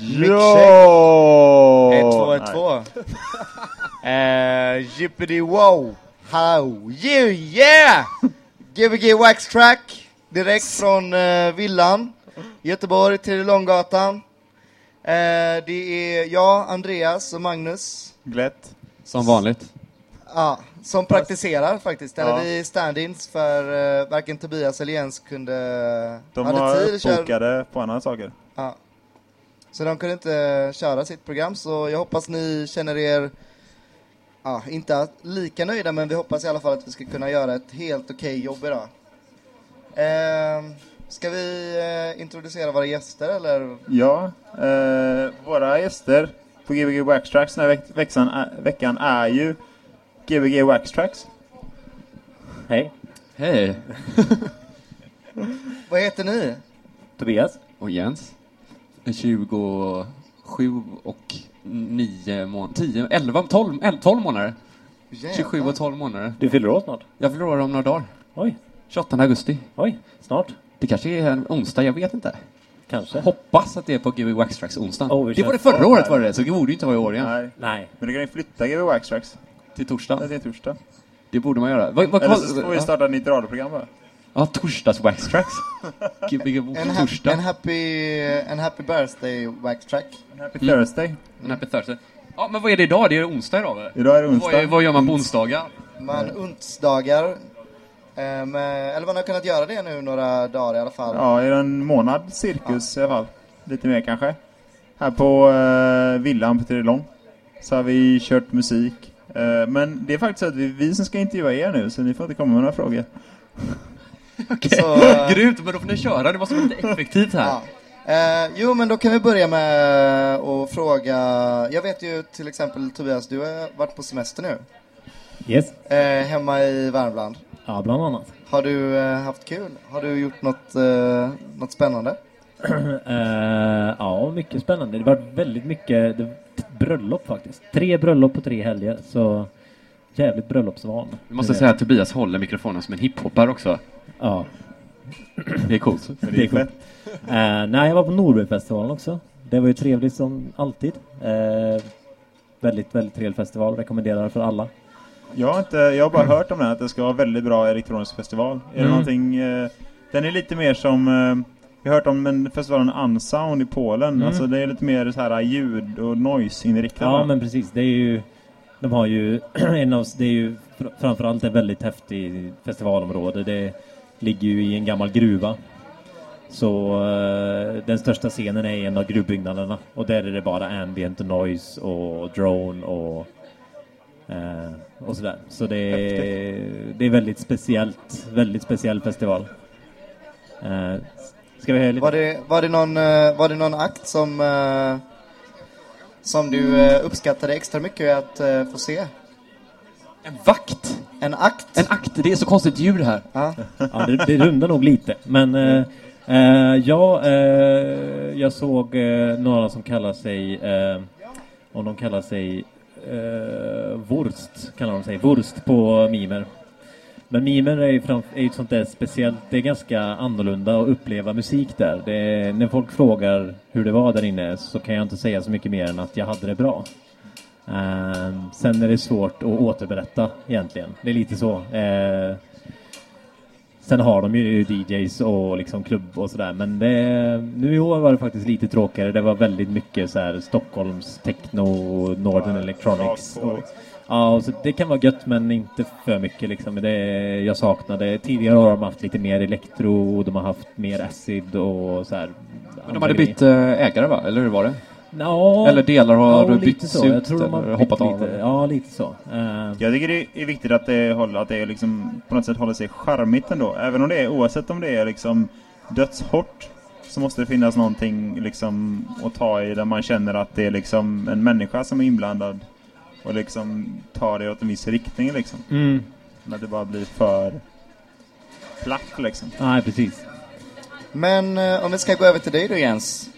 Ja! 1, 2, 1, 2. Eh, Jippity wow! How you yeah! Gbg Wax Track, direkt från eh, villan, Göteborg till Långgatan. Eh, det är jag, Andreas och Magnus. Glätt. Som vanligt. Ja, som praktiserar faktiskt. Eller Ja. vi stand-ins för uh, varken Tobias eller Jens kunde... De var uppbokade på andra saker. Ja. Så de kunde inte köra sitt program, så jag hoppas ni känner er, ja, inte lika nöjda, men vi hoppas i alla fall att vi ska kunna göra ett helt okej jobb idag. Eh, ska vi eh, introducera våra gäster, eller? Ja, eh, våra gäster på Gbg Wax Tracks den här veck- veckan, är, veckan är ju Gbg Wax Tracks. Hej, Hej. Vad heter ni? Tobias. Och Jens. 27 och 9 månader. 10, 11, 12, 11, 12 månader. 27 och 12 månader. Du fyller år snart. Jag fyller år om några dagar. Oj, 28 augusti. oj, snart. Det kanske är en onsdag, jag vet inte. Kanske. Hoppas att det är på Gbg Wax Tracks onsdag. Oh, det var det förra året var det, så det borde ju inte vara i år igen. Nej, Nej. men du kan ju flytta Gbg Wax Tracks Till torsdag. till torsdag. Det borde man göra. Vad, vad, Eller så får vi ja. starta ett nytt radioprogram bara. ja, torsdags Wax Tracks. En, torsdag. en, happy, en happy birthday wax track. En happy Mm. Thursday. En happy Thursday. Ja, men vad är det idag? Det är onsdag idag väl? Idag är det Vad, onsdag. är, vad gör man på onsdagar? Man onsdagar, med, eller man har kunnat göra det nu några dagar i alla fall. Ja, i en månad cirkus i alla fall. Lite mer kanske. Här på eh, villan på Trilong. Så har vi kört musik. Eh, men det är faktiskt så att vi, vi som ska intervjua er nu, så ni får inte komma med några frågor. Så, eh, Grymt, men då får ni köra. Det måste vara lite effektivt här. Ja. Eh, jo, men då kan vi börja med att fråga. Jag vet ju till exempel Tobias, du har varit på semester nu. Yes. Eh, hemma i Värmland. Ja, bland annat. Har du eh, haft kul? Har du gjort något, eh, något spännande? Eh, ja, mycket spännande. Det var väldigt mycket det, bröllop faktiskt. Tre bröllop på tre helger, så jävligt bröllopsvan. Vi måste säga att Tobias håller mikrofonen som en hiphoppare också. Ja, Det är coolt. det är coolt. Eh, nej, jag var på Norbergfestivalen också. Det var ju trevligt som alltid. Eh, väldigt, väldigt trevlig festival. Rekommenderar för alla. Jag har, inte, jag har bara hört om den, att det ska vara väldigt bra elektronisk festival. Är det Mm. någonting... Eh, den är lite mer som... Jag har hört om en festivalen Unsound i Polen. Mm. Alltså det är lite mer så här ljud och noise-inriktat. Ja, men precis. Det är ju... De har ju en av... Det är ju fr- framförallt ett väldigt häftigt festivalområde. Det ligger ju i en gammal gruva. Så eh, den största scenen är en av gruvbyggnaderna. Och där är det bara ambient noise och drone och... Eh, och sådär. Så det är, det är väldigt speciellt. Väldigt speciell festival. Eh, ska vi höra lite? Var det, var det, någon, eh, var det någon akt som, eh, som du eh, uppskattade extra mycket att få se? En vakt! En akt? En akt, det är så konstigt ljud här. Ja. Ja, det, det rundar nog lite. Men eh, ja, eh, jag såg eh, några som kallar sig, om de kallar sig Wurst, kallar de sig, Wurst på mimer. Men mimer är ju, fram, är ju ett sånt där speciellt, det är ganska annorlunda att uppleva musik där. Är, när folk frågar hur det var där inne så kan jag inte säga så mycket mer än att jag hade det bra. Ehm, sen är det svårt att återberätta egentligen. Det är lite så. Eh, Sen har de ju DJs och liksom klubb och sådär men det, nu i år var det faktiskt lite tråkigare. Det var väldigt mycket så här Stockholms techno, Northern Electronics. Och, ja, och så det kan vara gött men inte för mycket liksom. Det, jag saknade, tidigare har de haft lite mer elektro, de har haft mer acid och så här. Men de hade bytt eh, ägare va? Eller hur var det? Ja, Eller delar har ja, bytts så. ut Jag tror de har eller bytt hoppat av. lite. Ja, lite så. Eh, Jag tycker det är viktigt att det, håller, att det liksom på något sätt håller sig charmigt ändå. Även om det är, oavsett om det är liksom dödshårt, så måste det finnas någonting liksom att ta i där man känner att det är liksom en människa som är inblandad och liksom tar det åt en viss riktning liksom. mm. Att det bara blir för platt liksom. Nej, precis. Men eh, om vi ska gå över till dig då Jens.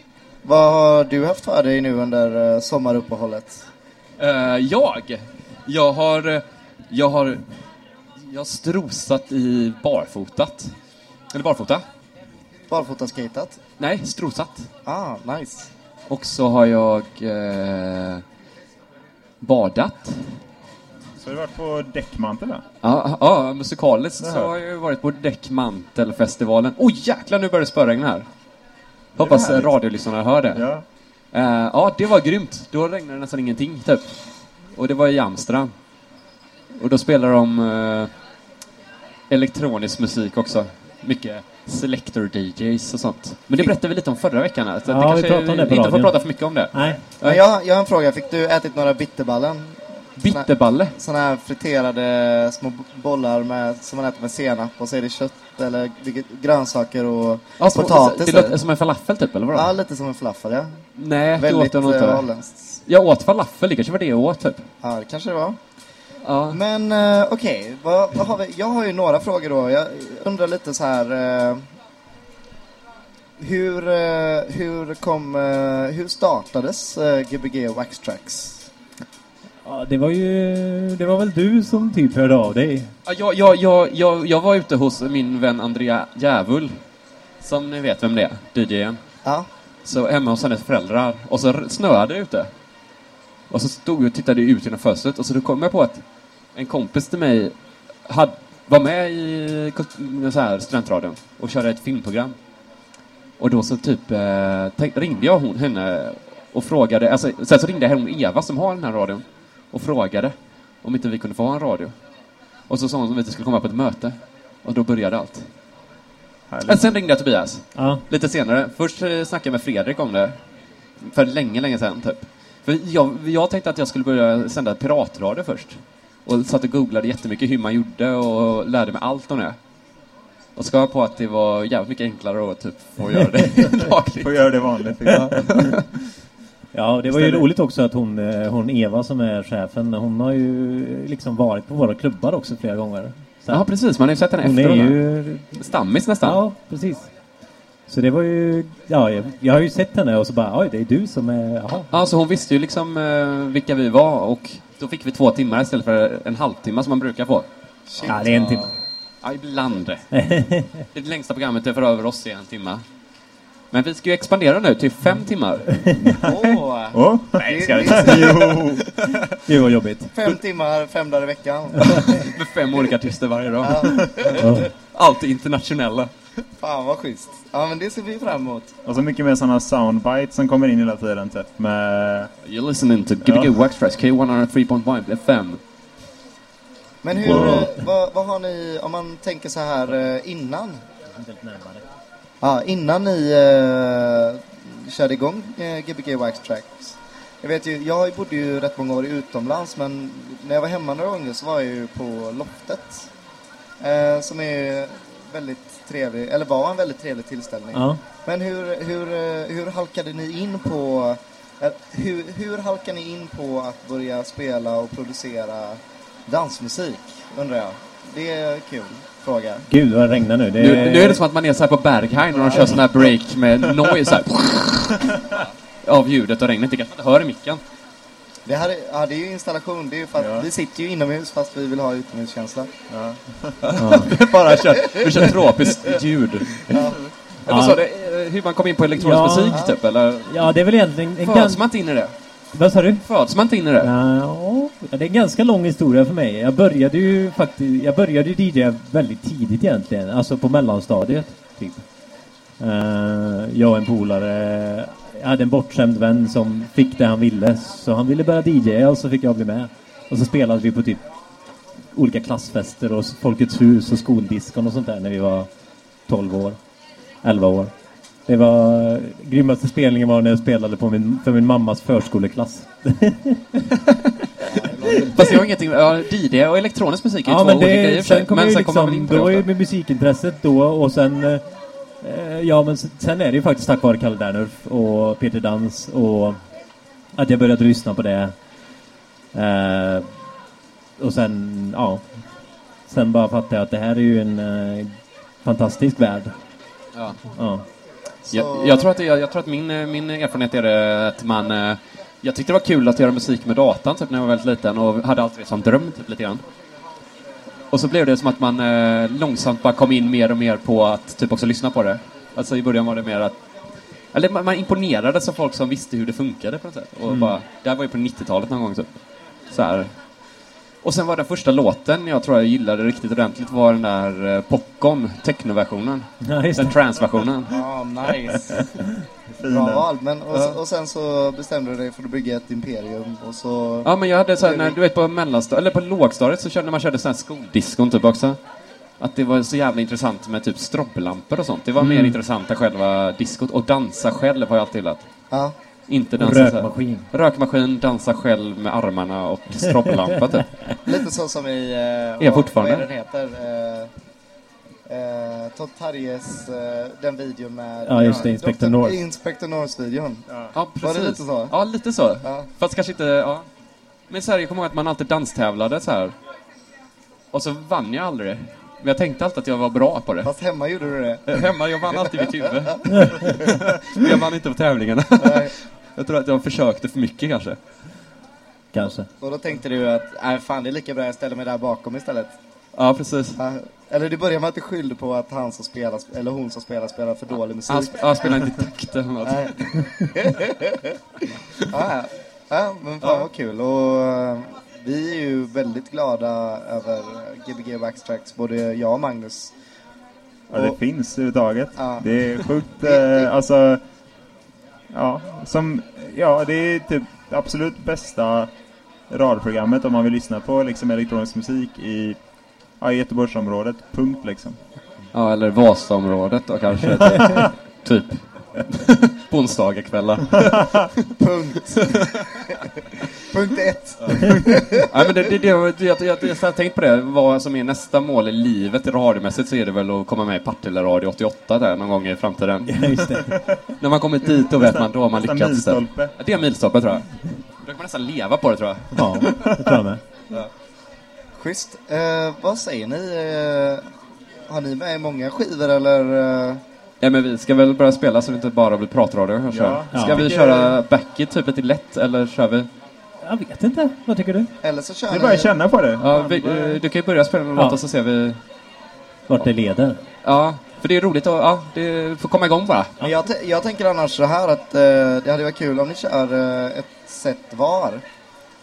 Vad har du haft för dig nu under eh, sommaruppehållet? Eh, jag? Jag har... eh, Jag har... Jag har strosat i barfotat. Eller barfota. barfotaskatat? Nej, strosat. Ah, nice. Och så har jag badat. Så har du varit på däckmantel va? Ja, ja musikaliskt så har jag varit på Däckmantelfestivalen. Oj oh, jäklar, nu börjar det spöregna här. Hoppas radiolyssnarna hör det. Ja. Eh, ja, det var grymt. Då regnade det nästan ingenting, typ. Och det var i Amsterdam. Och då spelar de eh, elektronisk musik också. Mycket selector DJs och sånt. Men det berättade vi lite om förra veckan. Här, så Ja, att det vi pratade om det på inte får prata för mycket om det. Nej. Men jag, jag har en fråga, fick du ätit några bitterballen? Bitterballe. Såna här friterade små bollar med, som man äter med senap och så är det kött eller grönsaker och Ja, små- potatis. det låter som en falafel typ, eller vadå? Ja, lite som en falafel ja. Nej, det åt Väldigt jag nog eh, inte. holländskt. Jag åt falafel, det kanske var det jag åt typ. Ja, det kanske det var. Ja. Men eh, okej, vad, vad har vi? jag har ju några frågor då. Jag undrar lite så här. eh, hur, eh, hur kom, eh, hur startades eh, Gbg Wax Tracks? Ja, det var ju... Det var väl du som typ hörde av dig? Ja, Jag, jag, jag, jag, jag var ute hos min vän Andrea Djävul. Som ni vet vem det är, DJn. Ja, Så hemma hos hennes föräldrar. Och så r- snöade det ute. Och så stod jag och tittade ut genom fönstret och så då kom jag på att en kompis till mig had, var med i så här, studentradion och körde ett filmprogram. Och då så typ eh, tänk, ringde jag hon, henne och frågade, alltså, sen så ringde jag hon Eva som har den här radion och frågade om inte vi kunde få ha en radio. Och så sa hon att vi skulle komma på ett möte. Och då började allt. Härligt. Sen ringde jag Tobias. Ja. Lite senare. Först eh, snackade jag med Fredrik om det. För länge, länge sedan typ. För jag, jag tänkte att jag skulle börja sända piratradio först. Och satt och googlade jättemycket hur man gjorde och lärde mig allt om det. Och så kom jag på att det var jävligt mycket enklare att typ få göra det lagligt. Får göra det vanligt. Liksom. Ja, det var ju roligt också att hon, eh, hon Eva som är chefen, hon har ju liksom varit på våra klubbar också flera gånger. Så Ja, precis. Man har ju sett henne hon efter. är och ju... Stammis nästan. Ja, precis. Så det var ju... Ja, jag, jag har ju sett henne och så bara, oj, det är du som är... Jaha. Ja, så hon visste ju liksom eh, vilka vi var och då fick vi två timmar istället för en halvtimme som man brukar få. Ja, det är en timme. Ja, ibland. det längsta programmet är för över oss i en timme. Men vi ska ju expandera nu till fem timmar. Åh, Åh, det, ska det vi är Jo. Gud vad jobbigt. fem timmar, fem dagar i veckan. Med fem olika artister varje dag. Ja. Allt internationella. Fan vad schysst. Ja men det ser vi fram emot. Och så mycket mer sådana soundbites som kommer in hela tiden typ med... You're listening to Gbg Ja. Wax Trash K103.1 FM. Men hur, Wow. eh, vad, vad har ni, om man tänker så här eh, innan? Ja, innan ni eh, körde igång eh, Gbg Wax Tracks. Jag vet ju, jag bodde ju rätt många år utomlands men när jag var hemma några gånger så var jag ju på Loftet. Eh, som är väldigt trevlig, eller var en väldigt trevlig tillställning. Ja. Men hur, hur, eh, hur halkade ni in på eh, hur, hur halkar ni in på att börja spela och producera dansmusik? Undrar jag. Det är kul fråga. Gud vad det regnar nu. Det Nu, nu är det som att man är så här på Berghain och de kör sån här break med noise här. Av ljudet och regnet. Det kanske man inte hör i micken. Det här är, ja, det är ju installation. Det är ju för att Ja. vi sitter ju inomhus fast vi vill ha utomhuskänsla. Ja. Bara kör, vi kör tropiskt ljud. Ja. Eller så, det, eh, hur man kom in på elektronisk Ja. musik typ, eller? Ja, det är väl egentligen... En Föds gans... man inte in i det? Vad sa du? Föds man inte in i det? Ja, det är en ganska lång historia för mig. Jag började ju faktiskt, jag började ju DJa väldigt tidigt egentligen, alltså på mellanstadiet. Typ. Eh, jag och en polare, jag hade en bortskämd vän som fick det han ville, så han ville börja DJa och så fick jag bli med. Och så spelade vi på typ olika klassfester och Folkets hus och skoldiskon och sånt där när vi var 12 år, 11 år. Det var grymmaste spelningen var när jag spelade på min, för min mammas förskoleklass. Fast det har ingenting ja, DJ och elektronisk musik är Ja, två men olika grejer det, för sig. sen kom Men jag sen kommer man väl liksom, in på då ofta. med musikintresset då och sen eh, Ja men sen är det ju faktiskt tack vare Kalle Dernulf och Peter Dans och att jag började lyssna på det. Eh, och sen, ja. Sen bara fattade jag att det här är ju en eh, fantastisk värld. Ja. Ja. Jag, jag, tror att jag, jag tror att min, eh, min erfarenhet är det att man... eh, Jag tyckte det var kul att göra musik med datan typ, när jag var väldigt liten och hade alltid det som dröm typ, lite grann. Och så blev det som att man eh, långsamt bara kom in mer och mer på att typ också lyssna på det. Alltså i början var det mer att eller man, man imponerades av folk som visste hur det funkade på något sätt. Och bara, det här var ju på 90-talet någon gång typ. Så här. Och sen var den första låten jag tror jag gillade riktigt ordentligt var den där eh, Popcorn, technoversionen. Ja, just Den transversionen. Ja, nice. Fin Bra val. Men, och, och sen så bestämde du dig för att bygga ett imperium och så... Ja men jag hade så här, när, du vet på mellanstadiet, eller på lågstadiet så körde man körde sån här skoldiskon typ också. Att det var så jävla intressant med typ strobbelampor och sånt. Det var mer intressant än själva diskot. Och dansa själv har jag alltid gillat. Ja. Inte Och dansa så här. Rökmaskin. Rökmaskin, dansa själv med armarna och strobblampa typ. Lite så som i... Eh, Är fortfarande. Vad är den heter? Eh, eh, Todd Tarjes, eh, den videon med... Ja, just det, Inspector. North. Inspector North-videon. Ja, Var precis. det lite så? Ja, lite så. Ja. Fast kanske inte, ja. Men så här, jag kommer ihåg att man alltid danstävlade så här. Och så vann jag aldrig. Men jag tänkte alltid att jag var bra på det. Fast hemma gjorde du det. Hemma, jag vann alltid mitt huvud. Men jag vann inte på tävlingarna. Nej. Jag tror att jag försökte för mycket kanske. Kanske. Och då tänkte du att, nej fan det är lika bra jag ställer mig där bakom istället. Ja, precis. Ja, Eller det börjar med att du skyllde på att han som spelar, eller hon som spelar, spelar för dålig musik. Han, sp- han spelar inte i takt eller något. Nej. ja, ja. ja, men fan vad kul. Och vi är ju väldigt glada över Gbg Backstracks, både jag och Magnus. Ja, det Och- finns överhuvudtaget. Ja. Det är sjukt, eh, alltså... Ja, som... Ja, det är typ absolut bästa radioprogrammet om man vill lyssna på liksom elektronisk musik i, ja, i Göteborgsområdet. Punkt liksom. Ja, eller Vasaområdet då kanske. typ. på onsdagskvällar. Punkt. Punkt ett. Ja, men det, det, det, jag, jag, jag, jag har tänkt på det, vad som är nästa mål i livet radiomässigt så är det väl att komma med i Partille Radio 88 där någon gång i framtiden. Ja, just det. När man kommit dit då vet man, då har man Nästa lyckats. där. milstolpe. Ja, det är milstolpe tror jag. Då kan man nästan leva på det tror jag. Ja, det tror jag med. Schysst. Eh, vad säger ni? Eh, har ni med i många skivor eller? Eh, Ja, men vi ska väl börja spela så det inte bara blir pratradio. Ja. Ska Ja. vi köra backit typ lite lätt eller kör vi? Jag vet inte. Vad tycker du? eller så kör Det är bara att ni... känna på det. Ja, vi, eh, du kan ju börja spela någon Ja. låt och så ser vi. Vart det leder? Ja, för det är roligt att, ja, det får komma igång bara. Men jag, t- jag tänker annars så här att eh, det hade varit kul om ni kör eh, ett set var.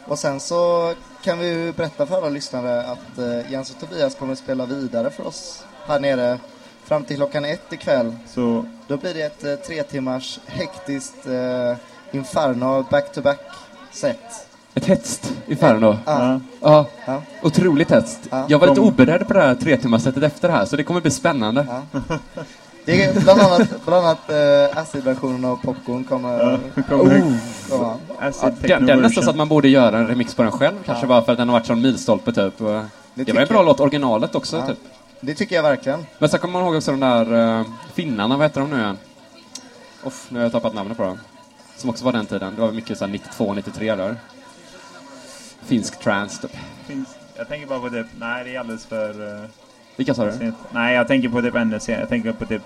Och sen så kan vi ju berätta för alla lyssnare att eh, Jens och Tobias kommer att spela vidare för oss här nere fram till klockan ett ikväll. Så Då blir det ett eh, tre timmars hektiskt eh, inferno back-to-back set. Ett hetskt Inferno. Ja. Ja, Ja. otroligt hetskt. Ja. Jag var lite oberedd på det här tre timmarsättet efter det här, så det kommer bli spännande. Ja. Det är bland annat, bland annat eh, acid-versionen av Popcorn kommer kommer oh, komma. den är nästan så att man borde göra en remix på den själv, kanske bara för att den har varit sån milstolpe typ. Det, tycker var en bra jag. låt, originalet också Ja. typ. Det tycker jag verkligen. Men sen kommer man ihåg också de där uh, finnarna, vad heter de nu igen? Uff, nu har jag tappat namnet på dem. Som också var den tiden. Det var mycket såhär 92, 93 där. Finsk trance typ. Jag tänker bara på typ, nej det är alldeles för uh, Vilka sa du? Nej, jag tänker på typ ännu senare. Jag tänker på typ,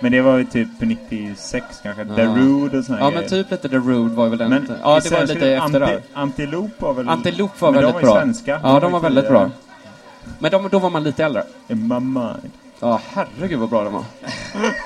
men det var ju typ 96 kanske. The Ja. Rude och såna Ja grejer. men typ lite The Rude var väl den. Men ja, det var lite efter anti. Antilope var väl... Antilope var men väldigt de var ju bra. svenska. Ja, de var väldigt bra. Men de, då var man lite äldre. In my mind. Ja, herregud vad bra de var.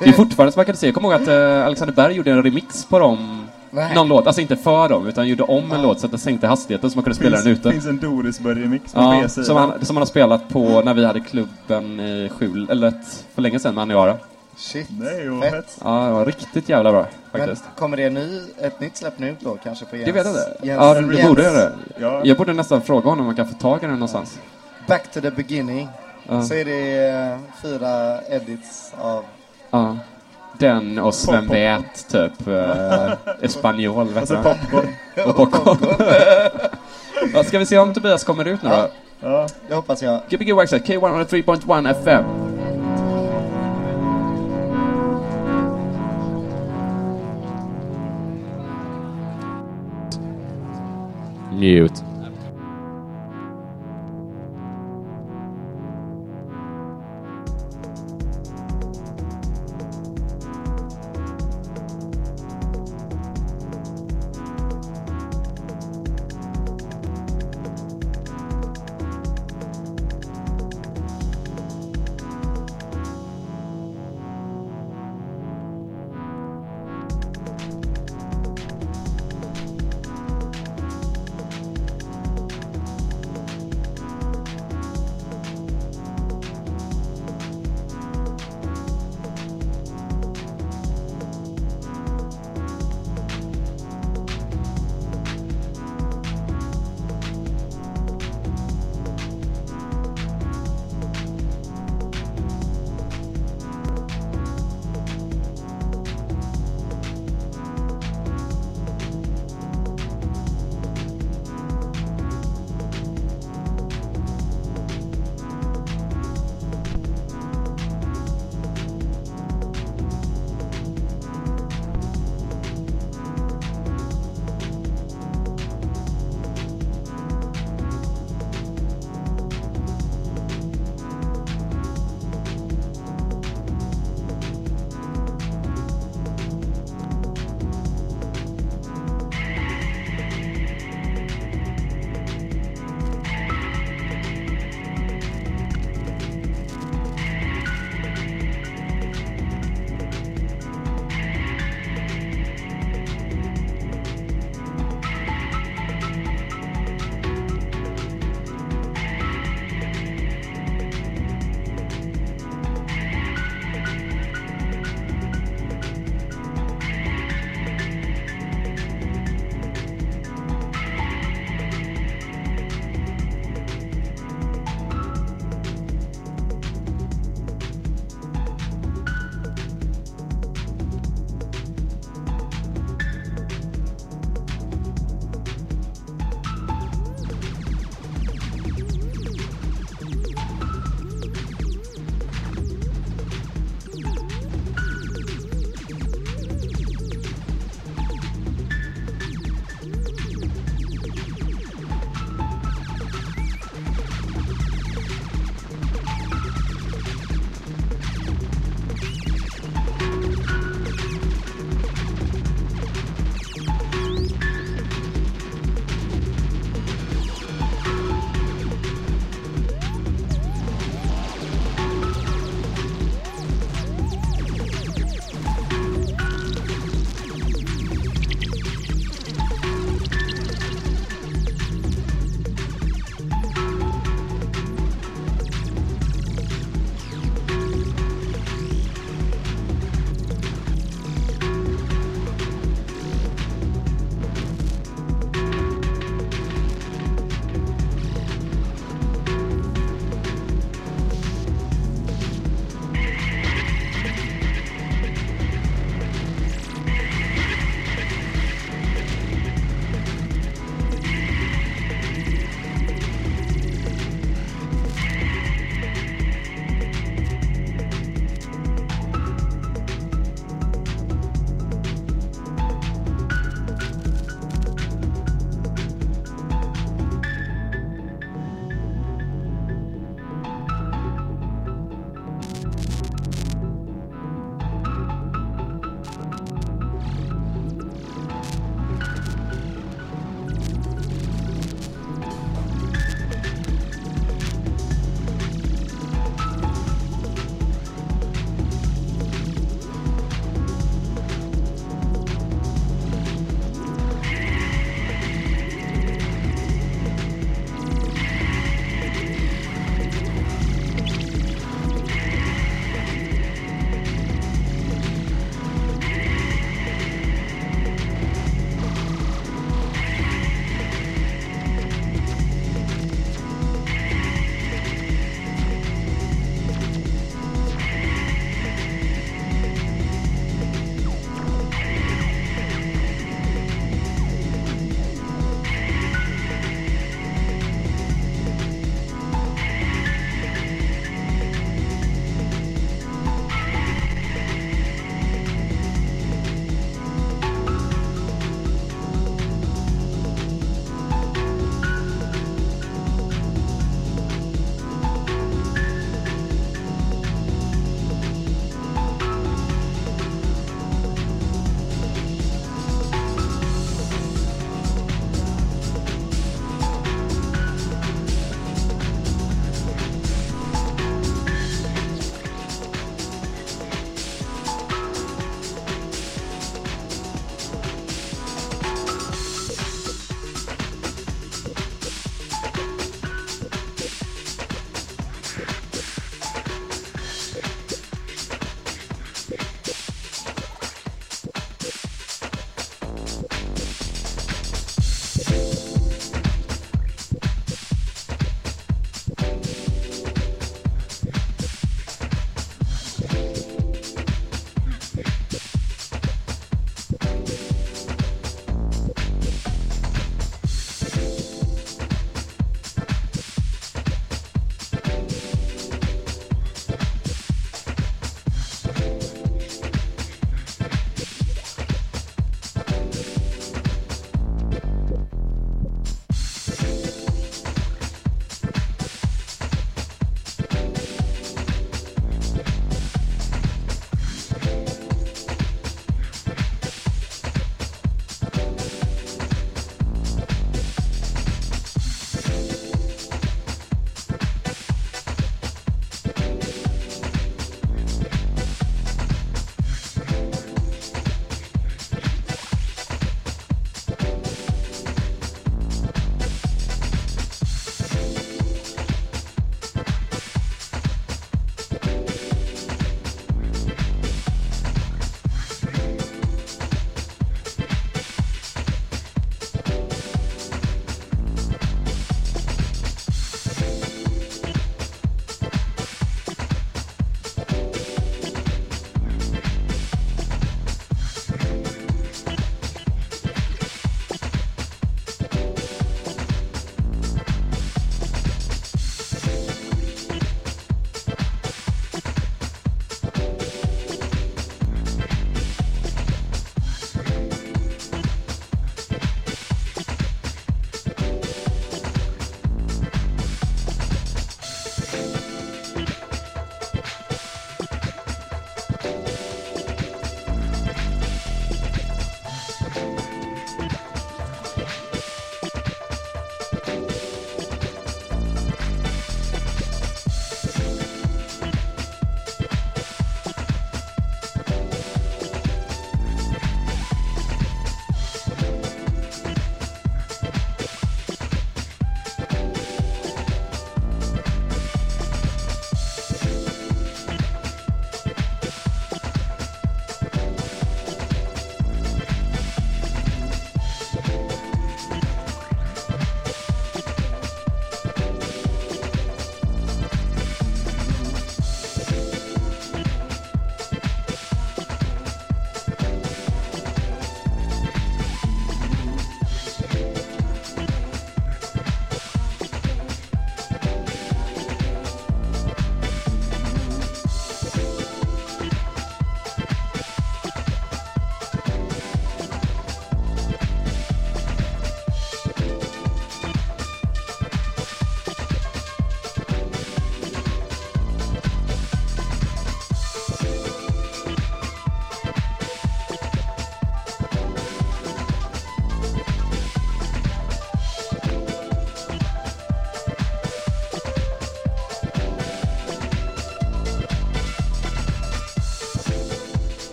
Det är fortfarande som man kan se. Jag kommer ihåg att eh, Alexander Berg gjorde en remix på dem. Nej. Någon låt, alltså inte för dem, utan gjorde om en låt så att den sänkte hastigheten så man kunde spela finns, den ute. finns en Dorisburg-remix på Ja, som han, som han har spelat på när vi hade klubben i Skjul, eller ett, för länge sedan med Aniara. Shit. Det är ju Fett. fett. Ja, det var riktigt jävla bra Men faktiskt. kommer det ny, ett nytt släpp nu då kanske på Jens? Det vet jag inte. Jens, Ja, det Jens borde göra det. Ja. Jag borde nästan fråga honom om man kan få tag i den någonstans. Back to the beginning. Ja. Så är det eh, fyra edits av... Ja. Den och Sven. Wät, typ. Uh, Espanol, vet Alltså du. popcorn. Och popcorn. ja, ska vi se om Tobias kommer ut nu då? Ja. Ja. Det hoppas jag. Gbg Waxxed, K103.1 FM. Mute.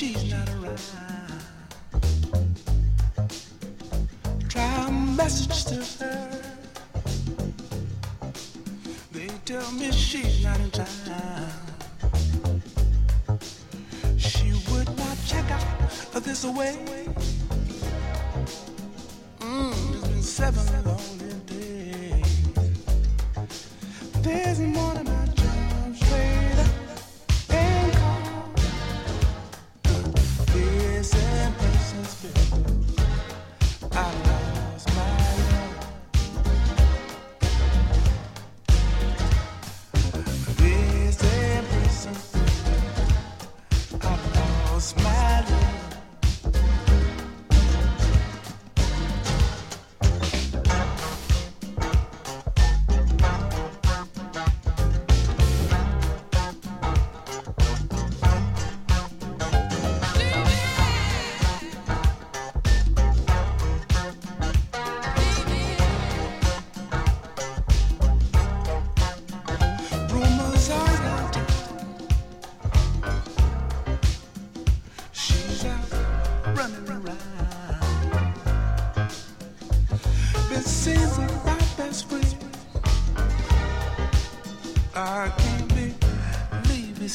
she's not around. Try a message to her. They tell me she's not in town. She would not check out this way.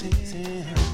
easy.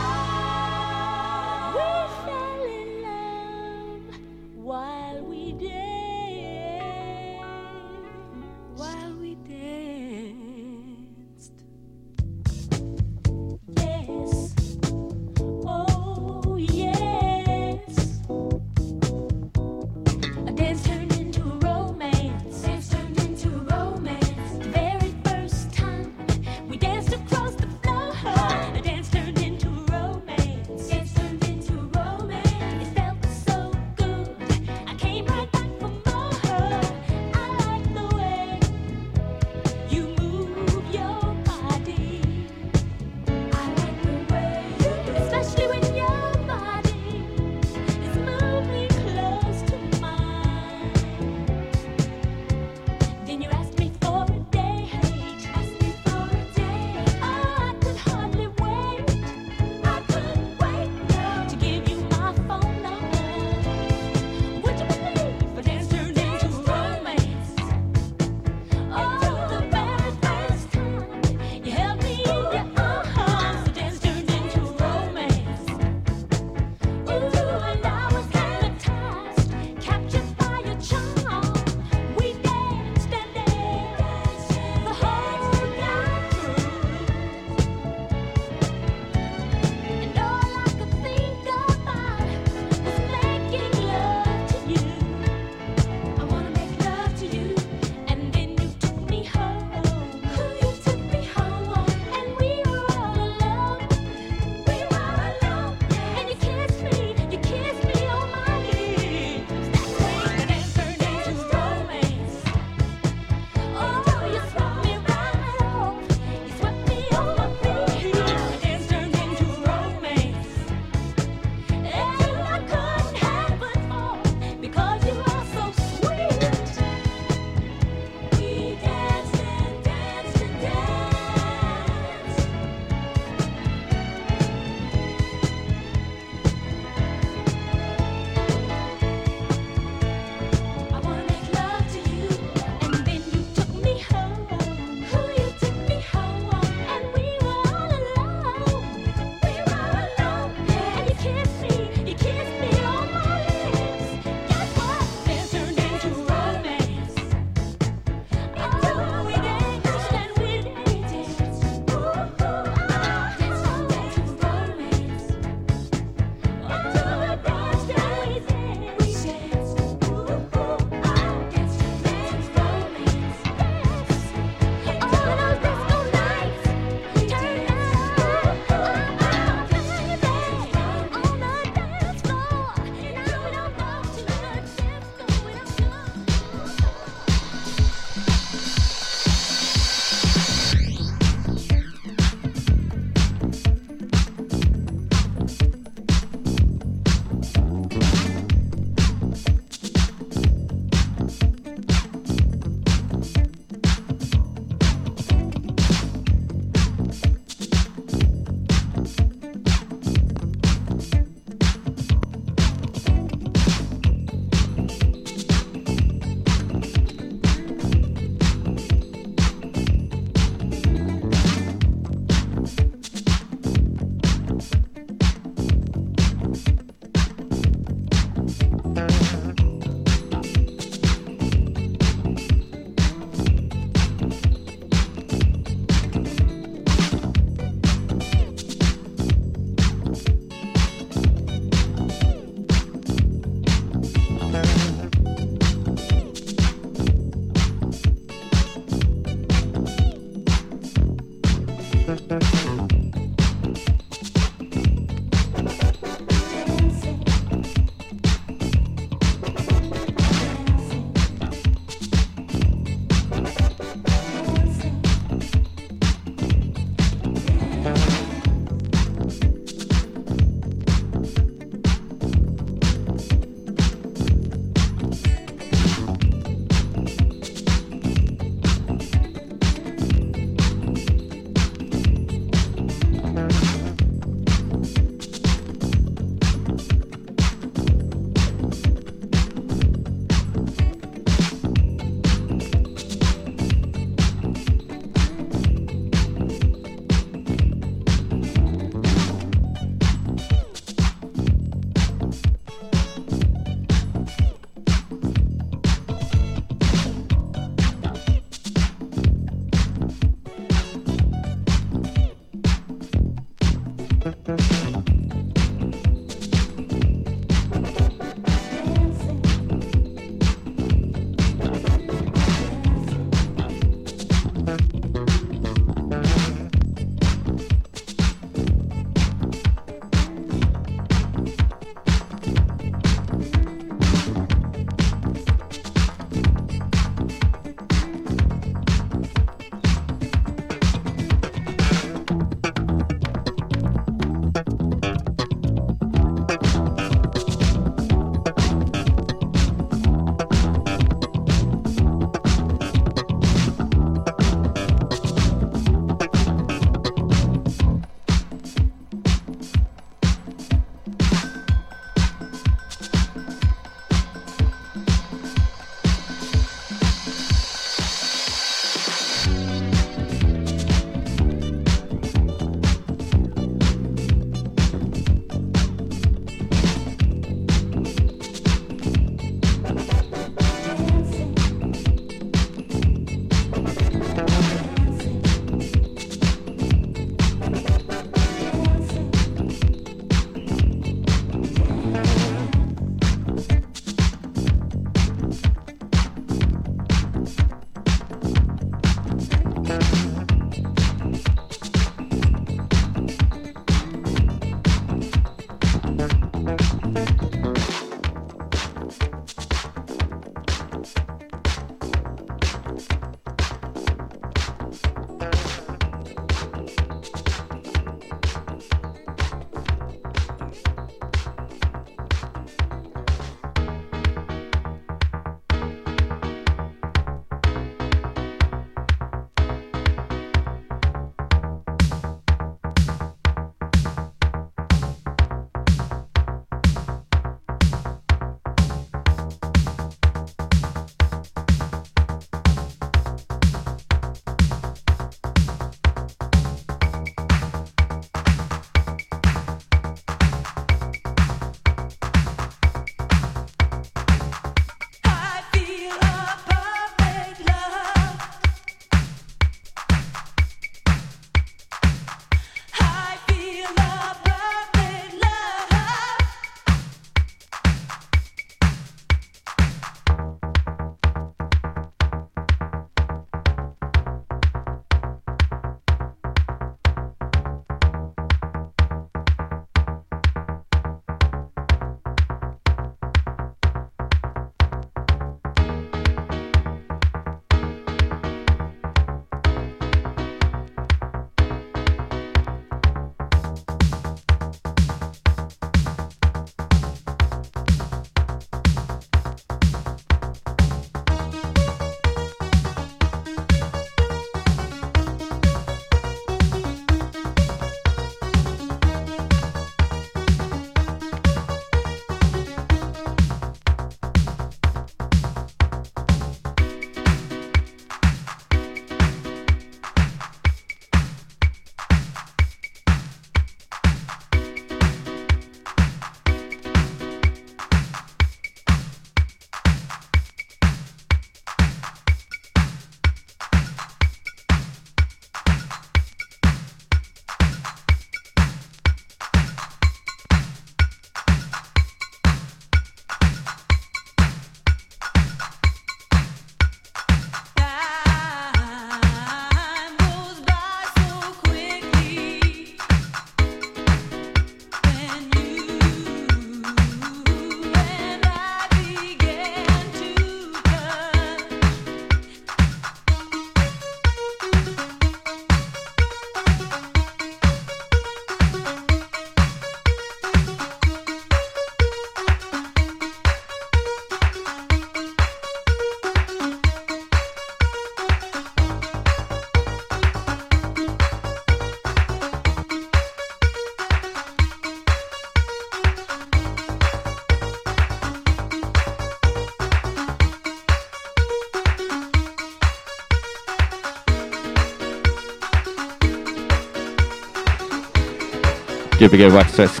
Gbg Waxfisk.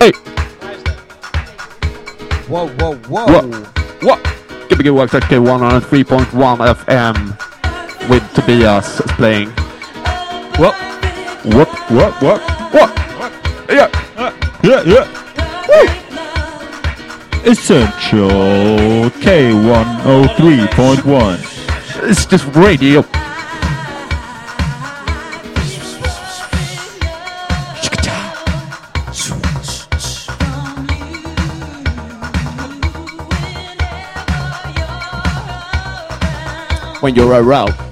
Hey! Wow, wow, wow! What? What? Gbg Waxfisk 103.1 FM with Tobias playing. What? What? What? What? What? Yeah! Yeah, yeah. Essential K103.1. It's just radio. When you're around.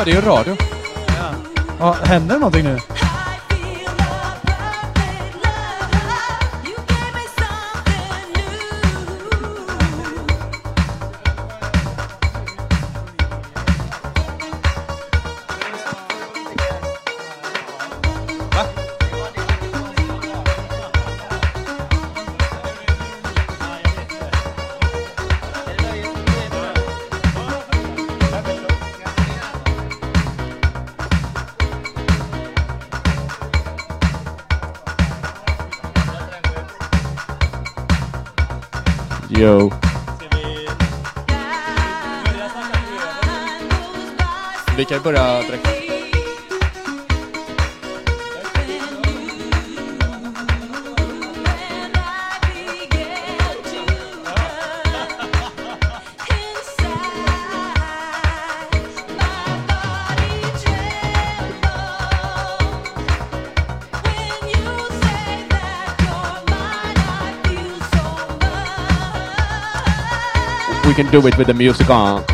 Ja, det är ju radio. Ja, händer det någonting nu? Kan ju börja. We can do it with the music on.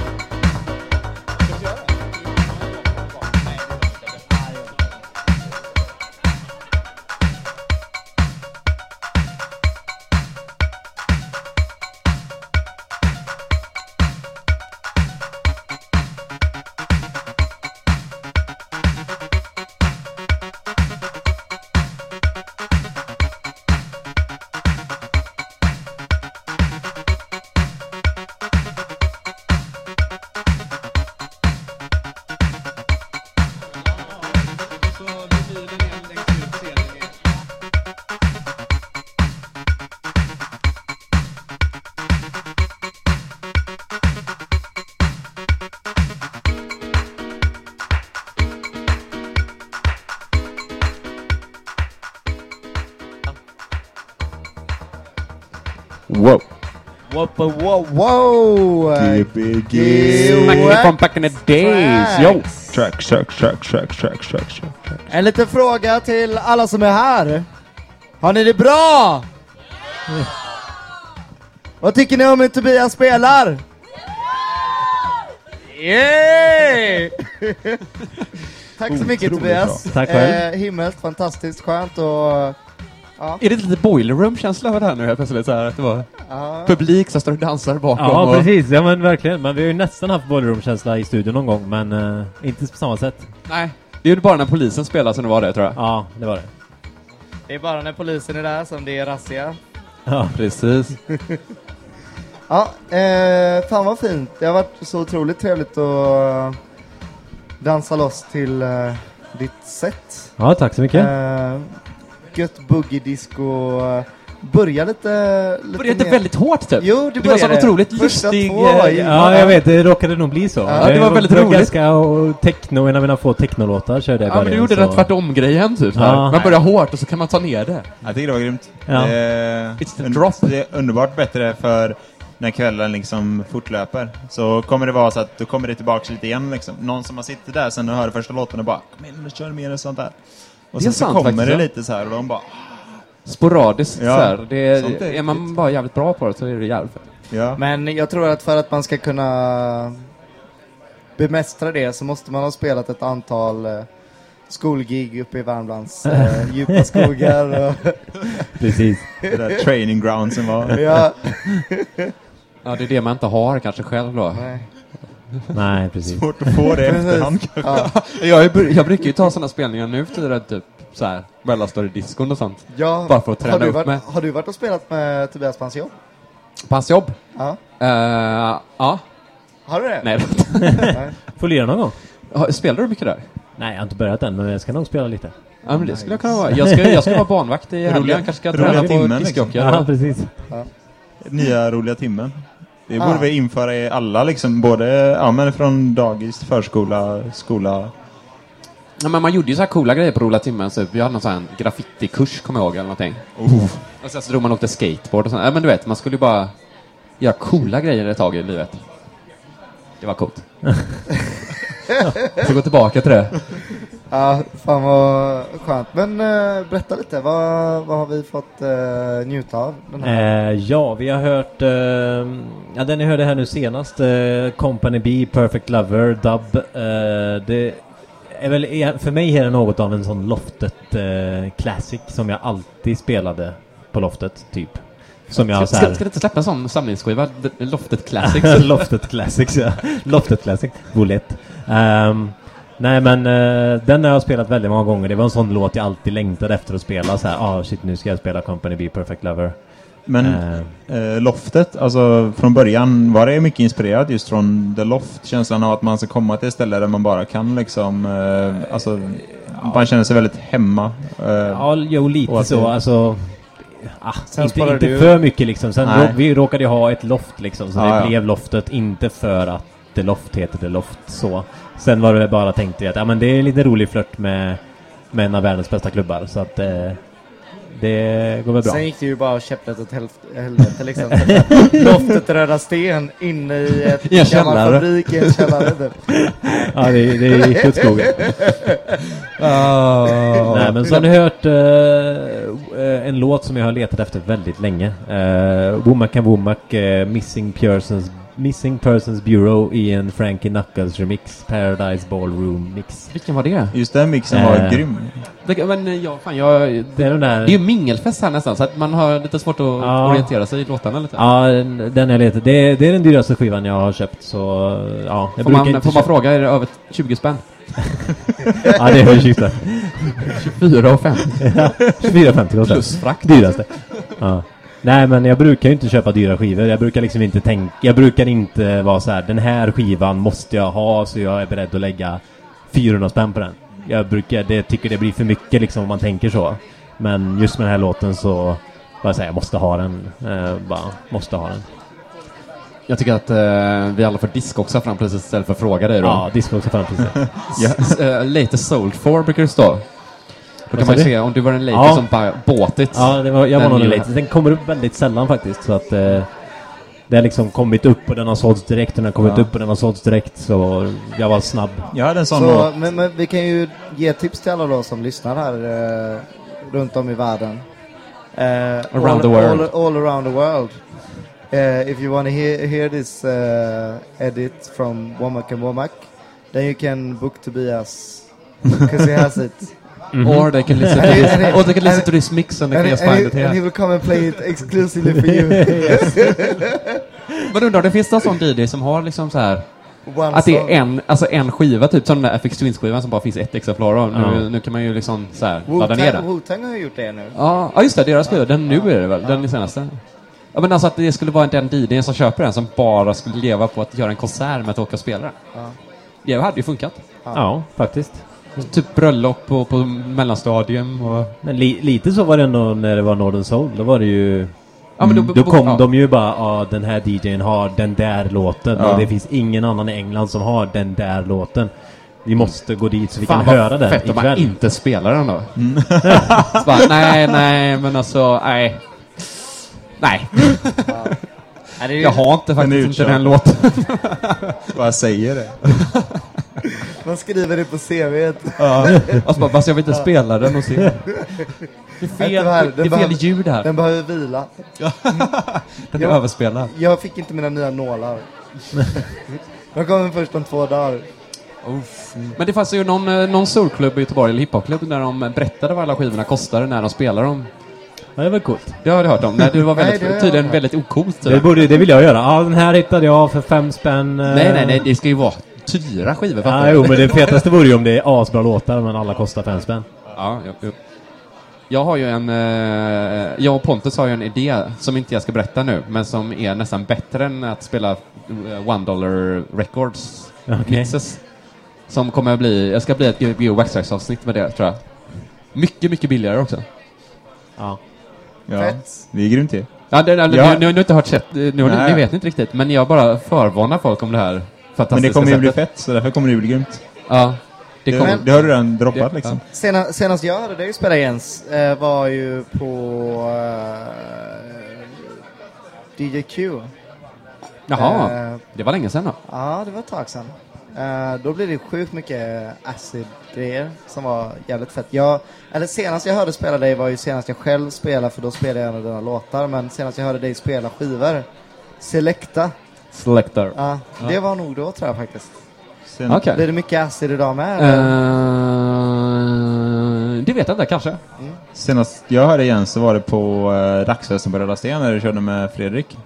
Wow, wow, wow! Gbg. Smack from back in the days. Yo. Track, track, track, track, track, track, track, track. En liten fråga till alla som är här. Har ni det bra? Vad tycker ni om hur Tobias spelar? Yay! Tack så mycket Otroligt Tobias. Tack själv. Eh, himmelskt, fantastiskt skönt och... Är det lite boiler room-känsla över det här nu helt plötsligt? Så här, att det var Ja, publik som står och dansar bakom. Ja, och... precis. Ja, men verkligen. Men vi har ju nästan haft boilerroom-känsla i studion någon gång, men eh, inte på samma sätt. Nej. Det är ju bara när polisen spelar som det var det, tror jag. Ja, det var det. det är bara när polisen är där som det är razzia. Ja. Precis. Ja, eh, fan vad fint. Det har varit så otroligt trevligt att dansa loss till eh, ditt set. ja, tack så mycket. Eh, gött boogie-disco. eh, Börja lite... lite Började mer- väldigt hårt typ. Jo, det det var så otroligt Första lustig... två eh, ju- Ja, jag vet. Det råkade nog bli så. Ja, det var väldigt det roligt. ganska och techno, en av mina få technolåtar körde jag Ja, men du gjorde så- den tvärtom-grejen typ. Ja. Ja. Man börjar hårt och så kan man ta ner det. Jag tycker det var grymt. Ja. Det, är It's the drop. det är underbart bättre för när kvällen liksom fortlöper. Så kommer det vara så att då kommer det tillbaka lite igen liksom. Någon som har suttit där sen och hör första låten och bara Kom igen, kör mer och sånt där. Och Det är sen så sant kommer faktiskt, det lite så här och de bara Sporadiskt Ja, så här. Det är, är man bara jävligt bra på det så är det jävligt fett. Ja. Men jag tror att för att man ska kunna bemästra det så måste man ha spelat ett antal eh, skolgig uppe i Värmlands eh, djupa skogar. Och, Precis. Det där training groundsen var... ja, Ja, det är det man inte har kanske själv då. nej. Nej, precis. Svårt att få det efterhand Ja, Jag, är- jag brukar ju ta sådana spelningar nu för tiden, typ så här, mellanstadiediskon och sånt. ja. Bara för att träna har, du upp varit, mig. har du varit och spelat med Tobias Pansjobb? På hans jobb? Ja. Eh, ja. Har du det? Nej. Får lira någon gång? Spelar du mycket där? Nej, jag har inte börjat än, men jag ska nog spela lite. Ja, men det skulle jag kunna vara. Jag ska, jag ska vara barnvakt i helgen. Roliga- Jag kanske ska roliga träna på timmen, liksom. Ja, precis. Nya roliga timmen. Det Ah. borde vi införa i alla liksom, både ja, men från dagis, förskola, skola. Ja, men man gjorde ju så här coola grejer på roliga timmen. Så vi hade någon sån här graffitikurs, kommer jag ihåg, eller någonting. Och sen så drog man åkte skateboard och sånt. Ja, men du vet, man skulle ju bara göra coola grejer ett tag i livet. Det var coolt. Så gå tillbaka till det. Ja, fan vad skönt. Men eh, berätta lite, vad, vad har vi fått eh, njuta av? Den här? Eh, ja, vi har hört... Eh, ja, den ni hörde här nu senast. Eh, Company B, Perfect Lover, Dub. Eh, det är väl... För mig är det något av en sån Loftet eh, Classic som jag alltid spelade på Loftet, typ. Som jag Ska, här... ska, ska du inte släppa en sån samlingsskiva? Loftet Classics? Loftet Classics, ja. Loftet Classic, volett. Um, nej men eh, den har jag spelat väldigt många gånger. Det var en sån låt jag alltid längtade efter att spela. Så här, ah shit nu ska jag spela Company B Perfect Lover. Men eh, loftet, alltså från början var det mycket inspirerat just från The Loft. Känslan av att man ska komma till ett ställe där man bara kan liksom, alltså, man känner sig väldigt hemma. Ja, jo lite så. det- Alltså, ah, Sen inte, inte du- för mycket liksom. Sen rå, vi råkade ju ha ett loft liksom. Så Ja, det ja. blev loftet. Inte för att The Loft heter The Loft så. Sen var det bara tänkt att ja, men det är lite rolig flört med, med en av världens bästa klubbar. Så att eh, det går väl bra. Sen gick det ju bara käpprätt åt helv- helvete liksom. Loftet Röda Sten inne i ett I en gammal fabrik i en källare. typ. Ja, det, det gick åt skogen. Nej, men så har ni hört eh, eh, en låt som jag har letat efter väldigt länge. Uh, Womack and Womack, eh, Missing Persons Missing Persons Bureau i en Frankie Knuckles remix, Paradise Ballroom mix. Vilken var det? Just den mixen var Eh. grym. det men eh, ja, fan, jag, det, Det är där... det är ju mingelfest här nästan, så att man har lite svårt att Ja. orientera sig i låtarna lite. Ja, den jag letar. Det, är- det är den dyraste skivan jag har köpt, så ja. Jag Får man, inte får man fråga, är det över 20 spänn? Ja, det är kycklar. 24 och 5. 24,50 kostar Plus frakt. Dyraste. Ja. Nej men jag brukar ju inte köpa dyra skivor. Jag brukar liksom inte tänka... Jag brukar inte vara så här. Den här skivan måste jag ha så jag är beredd att lägga 400 spänn på den. Jag brukar... Det tycker det blir för mycket liksom om man tänker så. Men just med den här låten så... Bara säga jag måste ha den. Eh, bara måste ha den. Jag tycker att eh, vi alla får också fram precis istället för att fråga dig då. Ja, disco också fram precis. Ja, s- eh, sold for brukar det stå. Då kan man ju se om du var den latest Ja. som bara båtit. Ja, det var, jag var nog den ju- late. Den kommer upp väldigt sällan faktiskt. Så att... Eh, det har liksom kommit upp och den har sålts direkt. och Den har kommit Ja. upp och den har sålts direkt. Så jag var snabb. Jag hade en sån Så, men, men vi kan ju ge tips till alla då som lyssnar här eh, runt om i världen. Eh, Around all, the world. All, all around the world. Eh, if you want to hear, hear this uh, edit from Womack and Womack, then you can book Tobias because he has it. Or they can listen to this, and or they can listen and- to this mix and they can just and, find it he, and he here. will come and play it exclusively for you. Men undrar, det finns någon sån DJ som har liksom så här One att det är en, alltså en skiva, typ som den där FX Twins-skivan som bara finns ett exemplar av. Nu, Ja. nu kan man ju liksom så här ladda ner den. Wu-Tang har ju gjort det nu. Ja, ja, just det, deras skiva. Den nu är det väl? Den är senaste. Ja, men alltså att det skulle vara den DJn som köper den som bara skulle leva på att göra en konsert med att åka och spela den. Ja. Det hade ju funkat. Ja, faktiskt. Typ bröllop på, på mellanstadium och... Men li, lite så var det ändå när det var Northern Soul. Då var det ju... Ja, men Mm, då- då kom ja. de ju bara ja den här DJn har den där låten Ja. och det finns ingen annan i England som har den där låten. Vi måste gå dit så vi Fan kan vad höra den fett om man ikväll. inte spelar den då. så bara, nej, nej, men alltså, nej. Nej. Ju- Jag har inte faktiskt inte den låten. Bara säger det. Man skriver det på CVt. Ja. Alltså bara, jag vill inte spela den och se. Det är fel, här, det är fel ljud här. Den behöver vila. Den är överspelad. Jag fick inte mina nya nålar. De kommer först om två dagar. Men det fanns ju någon, eh, någon soulklubb i Göteborg, eller hiphopklubb, där de berättade vad alla skivorna kostade när de spelade dem. Ja, det var coolt. Det har du hört om? Nej, det var Nej, väldigt, det har jag tydligen väldigt ocoolt. Det, borde, det vill jag göra. Ja, den här hittade jag för fem spänn. eh. Nej, nej, nej, det ska ju vara dyra skivor. Ja, jo, men det fetaste vore ju om det är asbra låtar, men alla kostar fem spänn. Ja, jo, jo. Jag har ju en, eh, jag och Pontus har ju en idé som inte jag ska berätta nu, men som är nästan bättre än att spela eh, One Dollar Records Okej. mixes. Som kommer att bli, jag ska bli ett Gbg Waxtrax avsnitt med det tror jag. Mycket, mycket billigare också. Ja. Ja, Fett. det är grymt ju. Ja, det, det, Ja. Ni, ni har inte hört sett, ni, ni, ni vet inte riktigt, men jag bara förvarnar folk om det här Men det kommer ju bli fett, så därför kommer det ju bli grymt. Ja, det Det, kommer. det har du redan droppat Det- liksom. Senast, senast jag hörde dig spela Jens eh, var ju på eh, DJ Q. Jaha, Eh, det var länge sedan då. ja, det var ett tag sedan. Eh, då blev det sjukt mycket acid-grejer som var jävligt fett. Jag, eller senast jag hörde spela dig var ju senast jag själv spelade, för då spelade jag en av dina låtar. Men senast jag hörde dig spela skivor, Selecta, Selector. ja, det var nog då tror jag faktiskt. Sen, Okej. Blir det mycket acid idag med? Eh, det vet jag inte, kanske. Senast jag hörde igen så var det på uh, Dagsfesten på Röda Sten när du körde med Fredrik.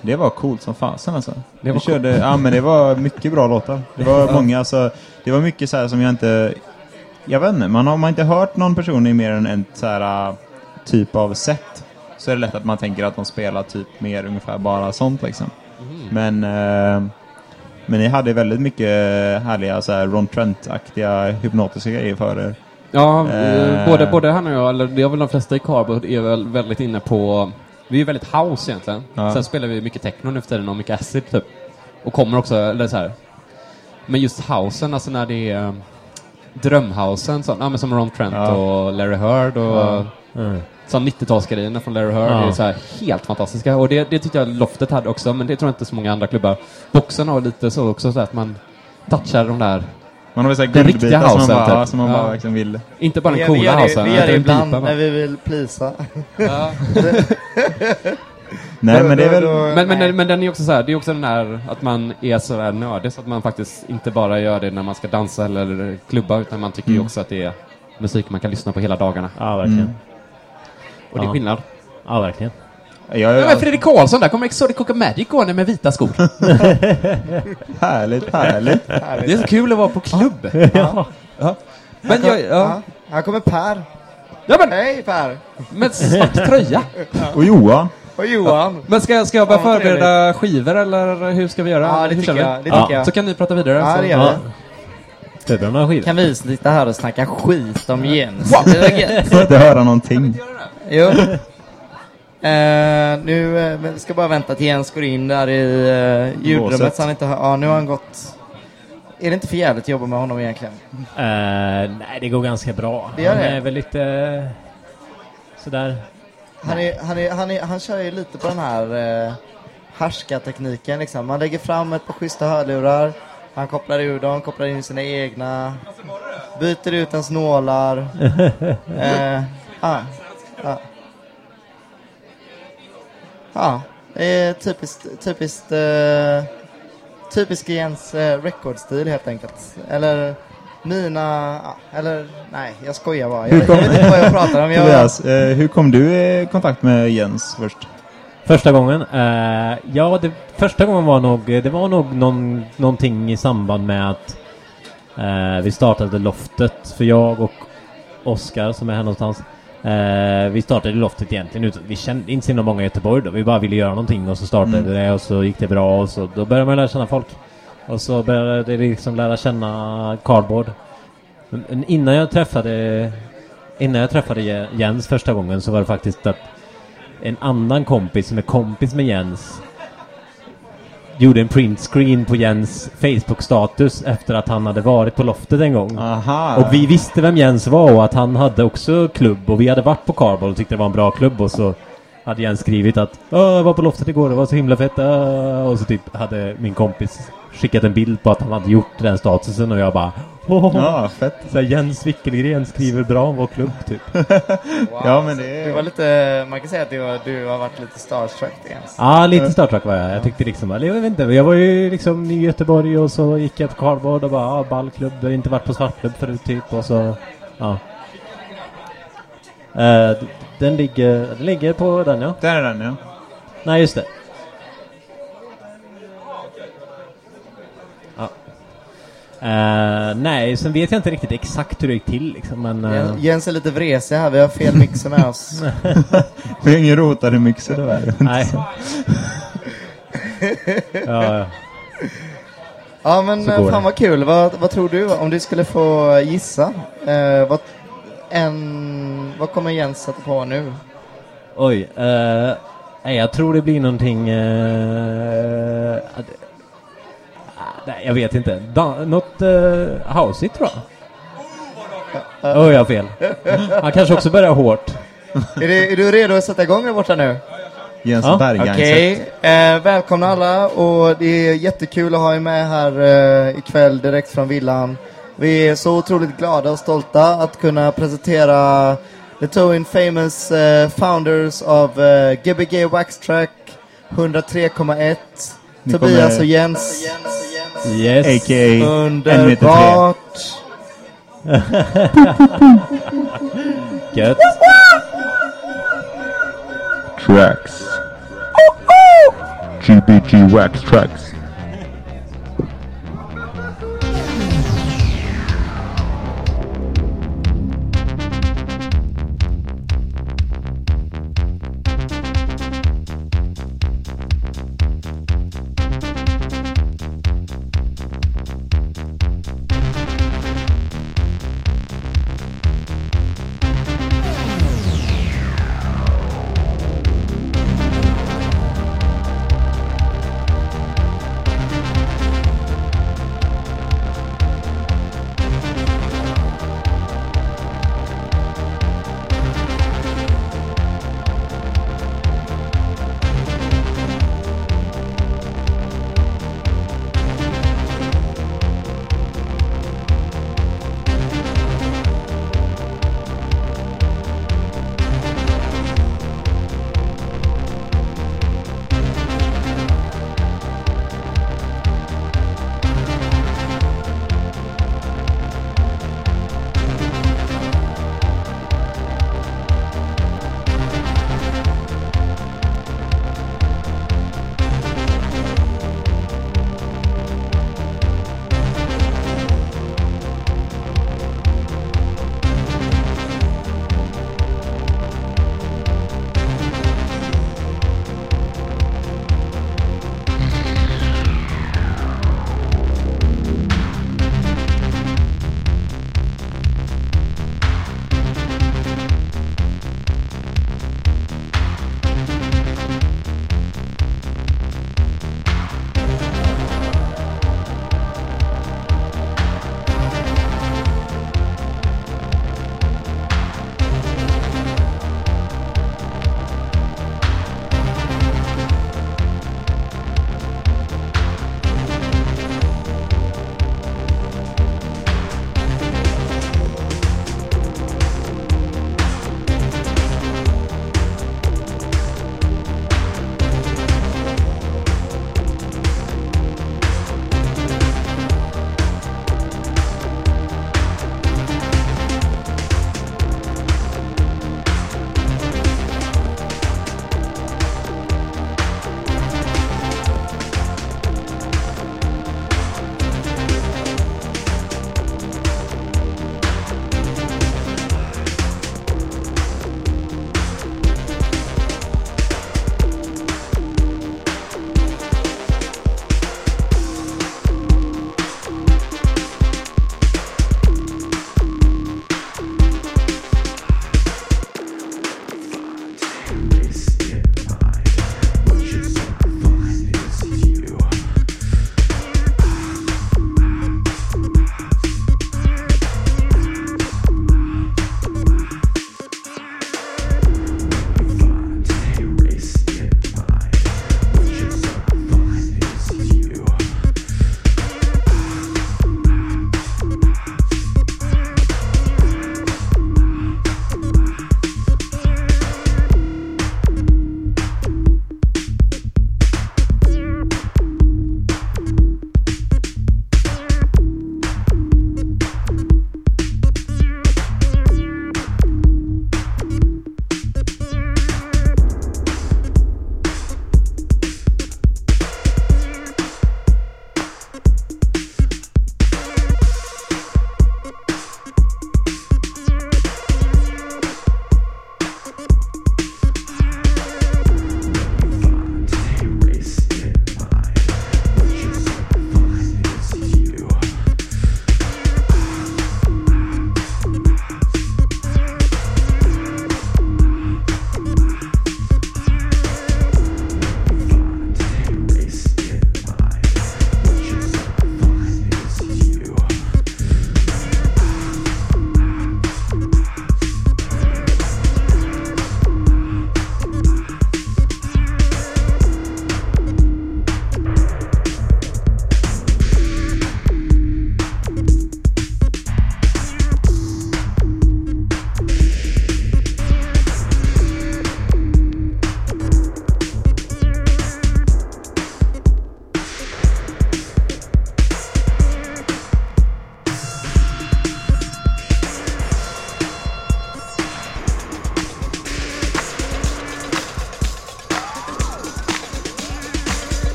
Det var coolt som fasen alltså. Det var vi körde, ja men det var mycket bra låtar. Det var många, alltså, det var mycket så här som jag inte, jag vet inte, man har man inte hört någon person i mer än en så här uh, typ av set så är det lätt att man tänker att de spelar typ mer ungefär bara sånt liksom. Men, eh, men ni hade väldigt mycket härliga så här Ron Trent-aktiga hypnotiska grejer för er. Ja, eh, Eh. både, både han och jag, eller det är väl de flesta i Cardboard, är väl väldigt inne på... Vi är väldigt house egentligen. Ja. Sen spelar vi mycket techno nu för tiden och mycket acid typ. Och kommer också, eller så här. Men just housen, alltså när det är um, drömhousen, så, ja, men som Ron Trent Ja. och Larry Heard och Ja. Mm. Som 90-talsgrejerna från Larry Heard Ja. är så här helt fantastiska. Och det, det tyckte jag Loftet hade också, men det tror jag inte så många andra klubbar. Boxen har lite så också, så att man touchar de där, Man har väl så här Den riktiga guldbitar som man bara, typ. ja, som man Ja. bara verkligen vill. inte bara den vi coola housen. vi gör det ibland va? när vi vill plisa. Ja. Nej men det är väl... Men, men, men den är också så här, det är också den här att man är så här nördig så att man faktiskt inte bara gör det när man ska dansa eller klubba utan man tycker ju Mm. också att det är musik man kan lyssna på hela dagarna. Ja, verkligen. Mm. Och det är Ja. skillnad. Ja, verkligen. Jag, Ja, jag, men Fredrik Karlsson, där kommer Exotic Coca Magic gående med vita skor. härligt, härligt. Det är så kul att vara på klubb. ja. Men jag, ja, Ja, här kommer Per. ja men Hej Per! med svart tröja. Och Johan. Och Johan. Men ska, ska jag börja Ja, vad förbereda skivor eller hur ska vi göra? Ja, det hur tycker vi? jag. Det Ja. tycker jag. Så kan ni prata vidare. Ja, så. det gör Ja. vi. Skivor. Kan vi sitta här och snacka skit om Jens? Det var gött. Får inte höra någonting. Jo. Eh, nu eh, men ska bara vänta till Jens går in där i uh, ljudrummet Båset. så han inte hör. Ja, nu har han gått. Är det inte för jävligt att jobba med honom egentligen? Eh, nej, det går ganska bra. Det Han det? är väl lite... eh, sådär. Han, är, han, är, han, är, han kör ju lite på den här uh, härskartekniken liksom. Man lägger fram ett par schyssta hörlurar. Han kopplar ur dem, kopplar in sina egna. Byter ut ens nålar. Eh, ja, ja. Ja, det är typiskt, typiskt, uh, typisk Jens uh, recordstil helt enkelt. Eller mina, ja, eller nej, jag skojar bara. Jag, Hur jag vet inte vad jag pratar om. Jag, Tobias, eh, hur kom du i kontakt med Jens först? Första gången? eh, ja, det, första gången var nog... Det var nog någon, någonting i samband med att eh, vi startade Loftet. För jag och Oskar som är här någonstans. Eh, vi startade Loftet egentligen Vi kände inte så många i Göteborg då. Vi bara ville göra någonting och så startade Mm. det och så gick det bra och så då började man lära känna folk. Och så började det liksom lära känna Cardboard. Men, innan jag träffade Innan jag träffade Je- Jens första gången så var det faktiskt att en annan kompis som är kompis med Jens gjorde en printscreen på Jens Facebook-status efter att han hade varit på loftet en gång. Aha. Och vi visste vem Jens var och att han hade också klubb och vi hade varit på Carbol och tyckte det var en bra klubb och så hade Jens skrivit att "Åh, jag var på loftet igår, det var så himla fett. äh." Och så typ hade min kompis skickat en bild på att han hade gjort den statusen och jag bara Åh, Ja, fett. så här, Jens Wickelgren skriver bra om vår klubb typ. Ja, men det är- Du var lite, man kan säga att du, var, du har varit lite starstruck Jens. Ja, lite Star Trek var jag. Jag tyckte liksom, eller jag vet inte, jag var ju liksom ny i Göteborg och så gick jag på Karlvård och bara, ja, ballklubb, jag har inte varit på svartklubb förut typ och så, ja. Eh, d- den ligger, den ligger på den ja. Där är den ja. Nej, just det. Eh, nej, sen vet jag inte riktigt exakt hur det gick till liksom, men... eh, Jens- är lite vresig här, vi har fel mixer med oss. Vi har ingen rotade mixer där. nej. ja, ja. Ja men eh, fan det. vad kul, vad, vad tror du om du skulle få gissa? Eh, vad, en, vad kommer Jens sätta på nu? Oj, nej, jag tror det blir någonting... att- nej, jag vet inte. Da, något uh, houseigt tror jag. Oj, jag har fel. Han kanske också börjar hårt. Är du, är du redo att sätta igång där borta nu? Jens Ja, Berghain. Okej, eh, välkomna alla och det är jättekul att ha er med här eh, ikväll direkt från villan. Vi är så otroligt glada och stolta att kunna presentera the two infamous eh, founders of uh, Gbg Wax Track 103,1 Ni Tobias kommer- och Jens. Yes. A.k.a. Underbart! Gött. Tracks. GBG Wax Tracks.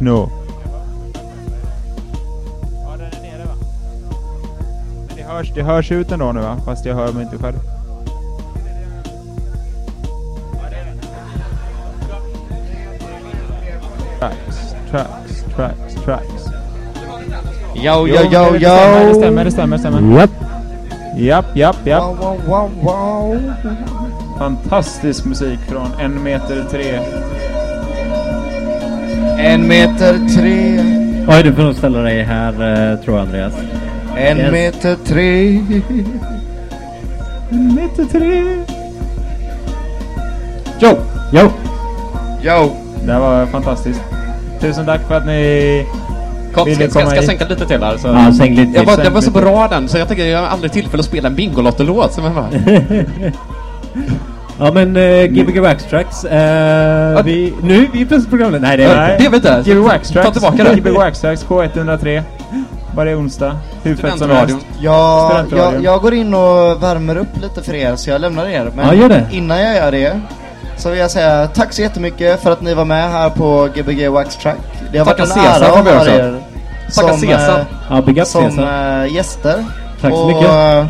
Techno. Ja, den är nere va? Men det hörs, det hörs ut ändå nu va? Fast jag hör mig inte själv. Tracks, tracks, tracks, tracks. Yo, yo, yo, yo! det stämmer, det stämmer, det stämmer. Japp. Japp, japp, japp. Wow, wow, wow, wow. Fantastisk musik från en meter tre. En meter tre, Oj, du får nog ställa dig här, eh, tror jag, Andreas. en Yes. meter tre. En meter tre. Jo! Jo! Yo! Det här var fantastiskt. Tusen tack för att ni Kom, ville ska, ska, ska jag sänka lite till här? Så. Ja, sänk lite jag var, till. den var så bra den, så jag tänker jag har aldrig tillfälle att spela en Bingolotto-låt. Ja men uh, Gbg Wax Tracks, eh, vi, nu är vi plötsligt programmet. Nej det är Nej. det vet jag. Gbg Wax Ta tillbaka det. Gbg Wax Tracks K103. Varje onsdag. Hur fett som helst. Jag, Studentradion. jag, jag går in och värmer upp lite för er, så jag lämnar er. Men Ja, gör det. innan jag gör det så vill jag säga tack så jättemycket för att ni var med här på Gbg Wax Track. Det har Tacka varit en ära att ha er Tacka som, eh, Ja, som eh, gäster. Tack så och, mycket. eh,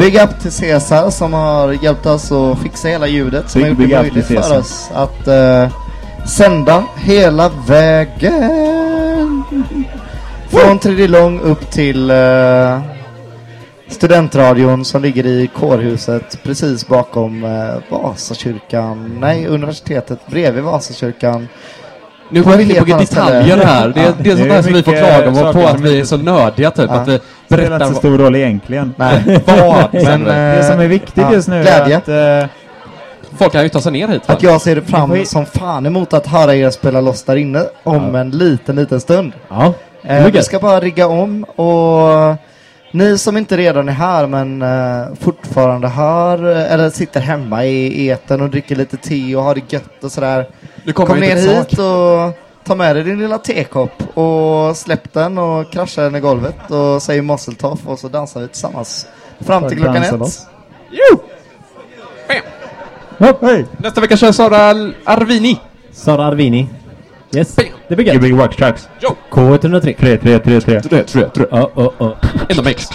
Big up till Cesar som har hjälpt oss att fixa hela ljudet. Som Big, har gjort big det möjligt för oss att eh, sända hela vägen. Från Tredjelång upp till eh, studentradion som ligger i kårhuset precis bakom eh, Vasakyrkan. Nej, universitetet bredvid Vasakyrkan. Nu går vi in på detaljer här. Det, är- det är Det sånt är där som vi får klaga på, att vi är så nördiga typ. Ja. Att vi Spelar berättar inte så stor roll egentligen. Nej. vad. Men, Men, Det som är eh, viktigt ja, just nu är glädje. att... eh, folk kan ju ta sig ner hit. Att jag ser fram som fan emot att höra er spela loss där inne om en liten, liten stund. Ja, Eh, vi ska bara rigga om och ni som inte redan är här men eh, fortfarande hör eh, eller sitter hemma i eten och dricker lite te och har det gött och sådär. Kom ner hit och ta med dig din lilla tekopp och släpp den och krascha den i golvet och säg Mosseltoff och så dansar vi tillsammans fram till klockan ett. Hopp. Hej! Nästa vecka kör Sara Arvini. Sara Arvini. Yes, det blir gött. Gbg Wax Tracks. K103. 3, 3, 3, 3. Tre, tre, tre. Oh, oh, oh. In the mix.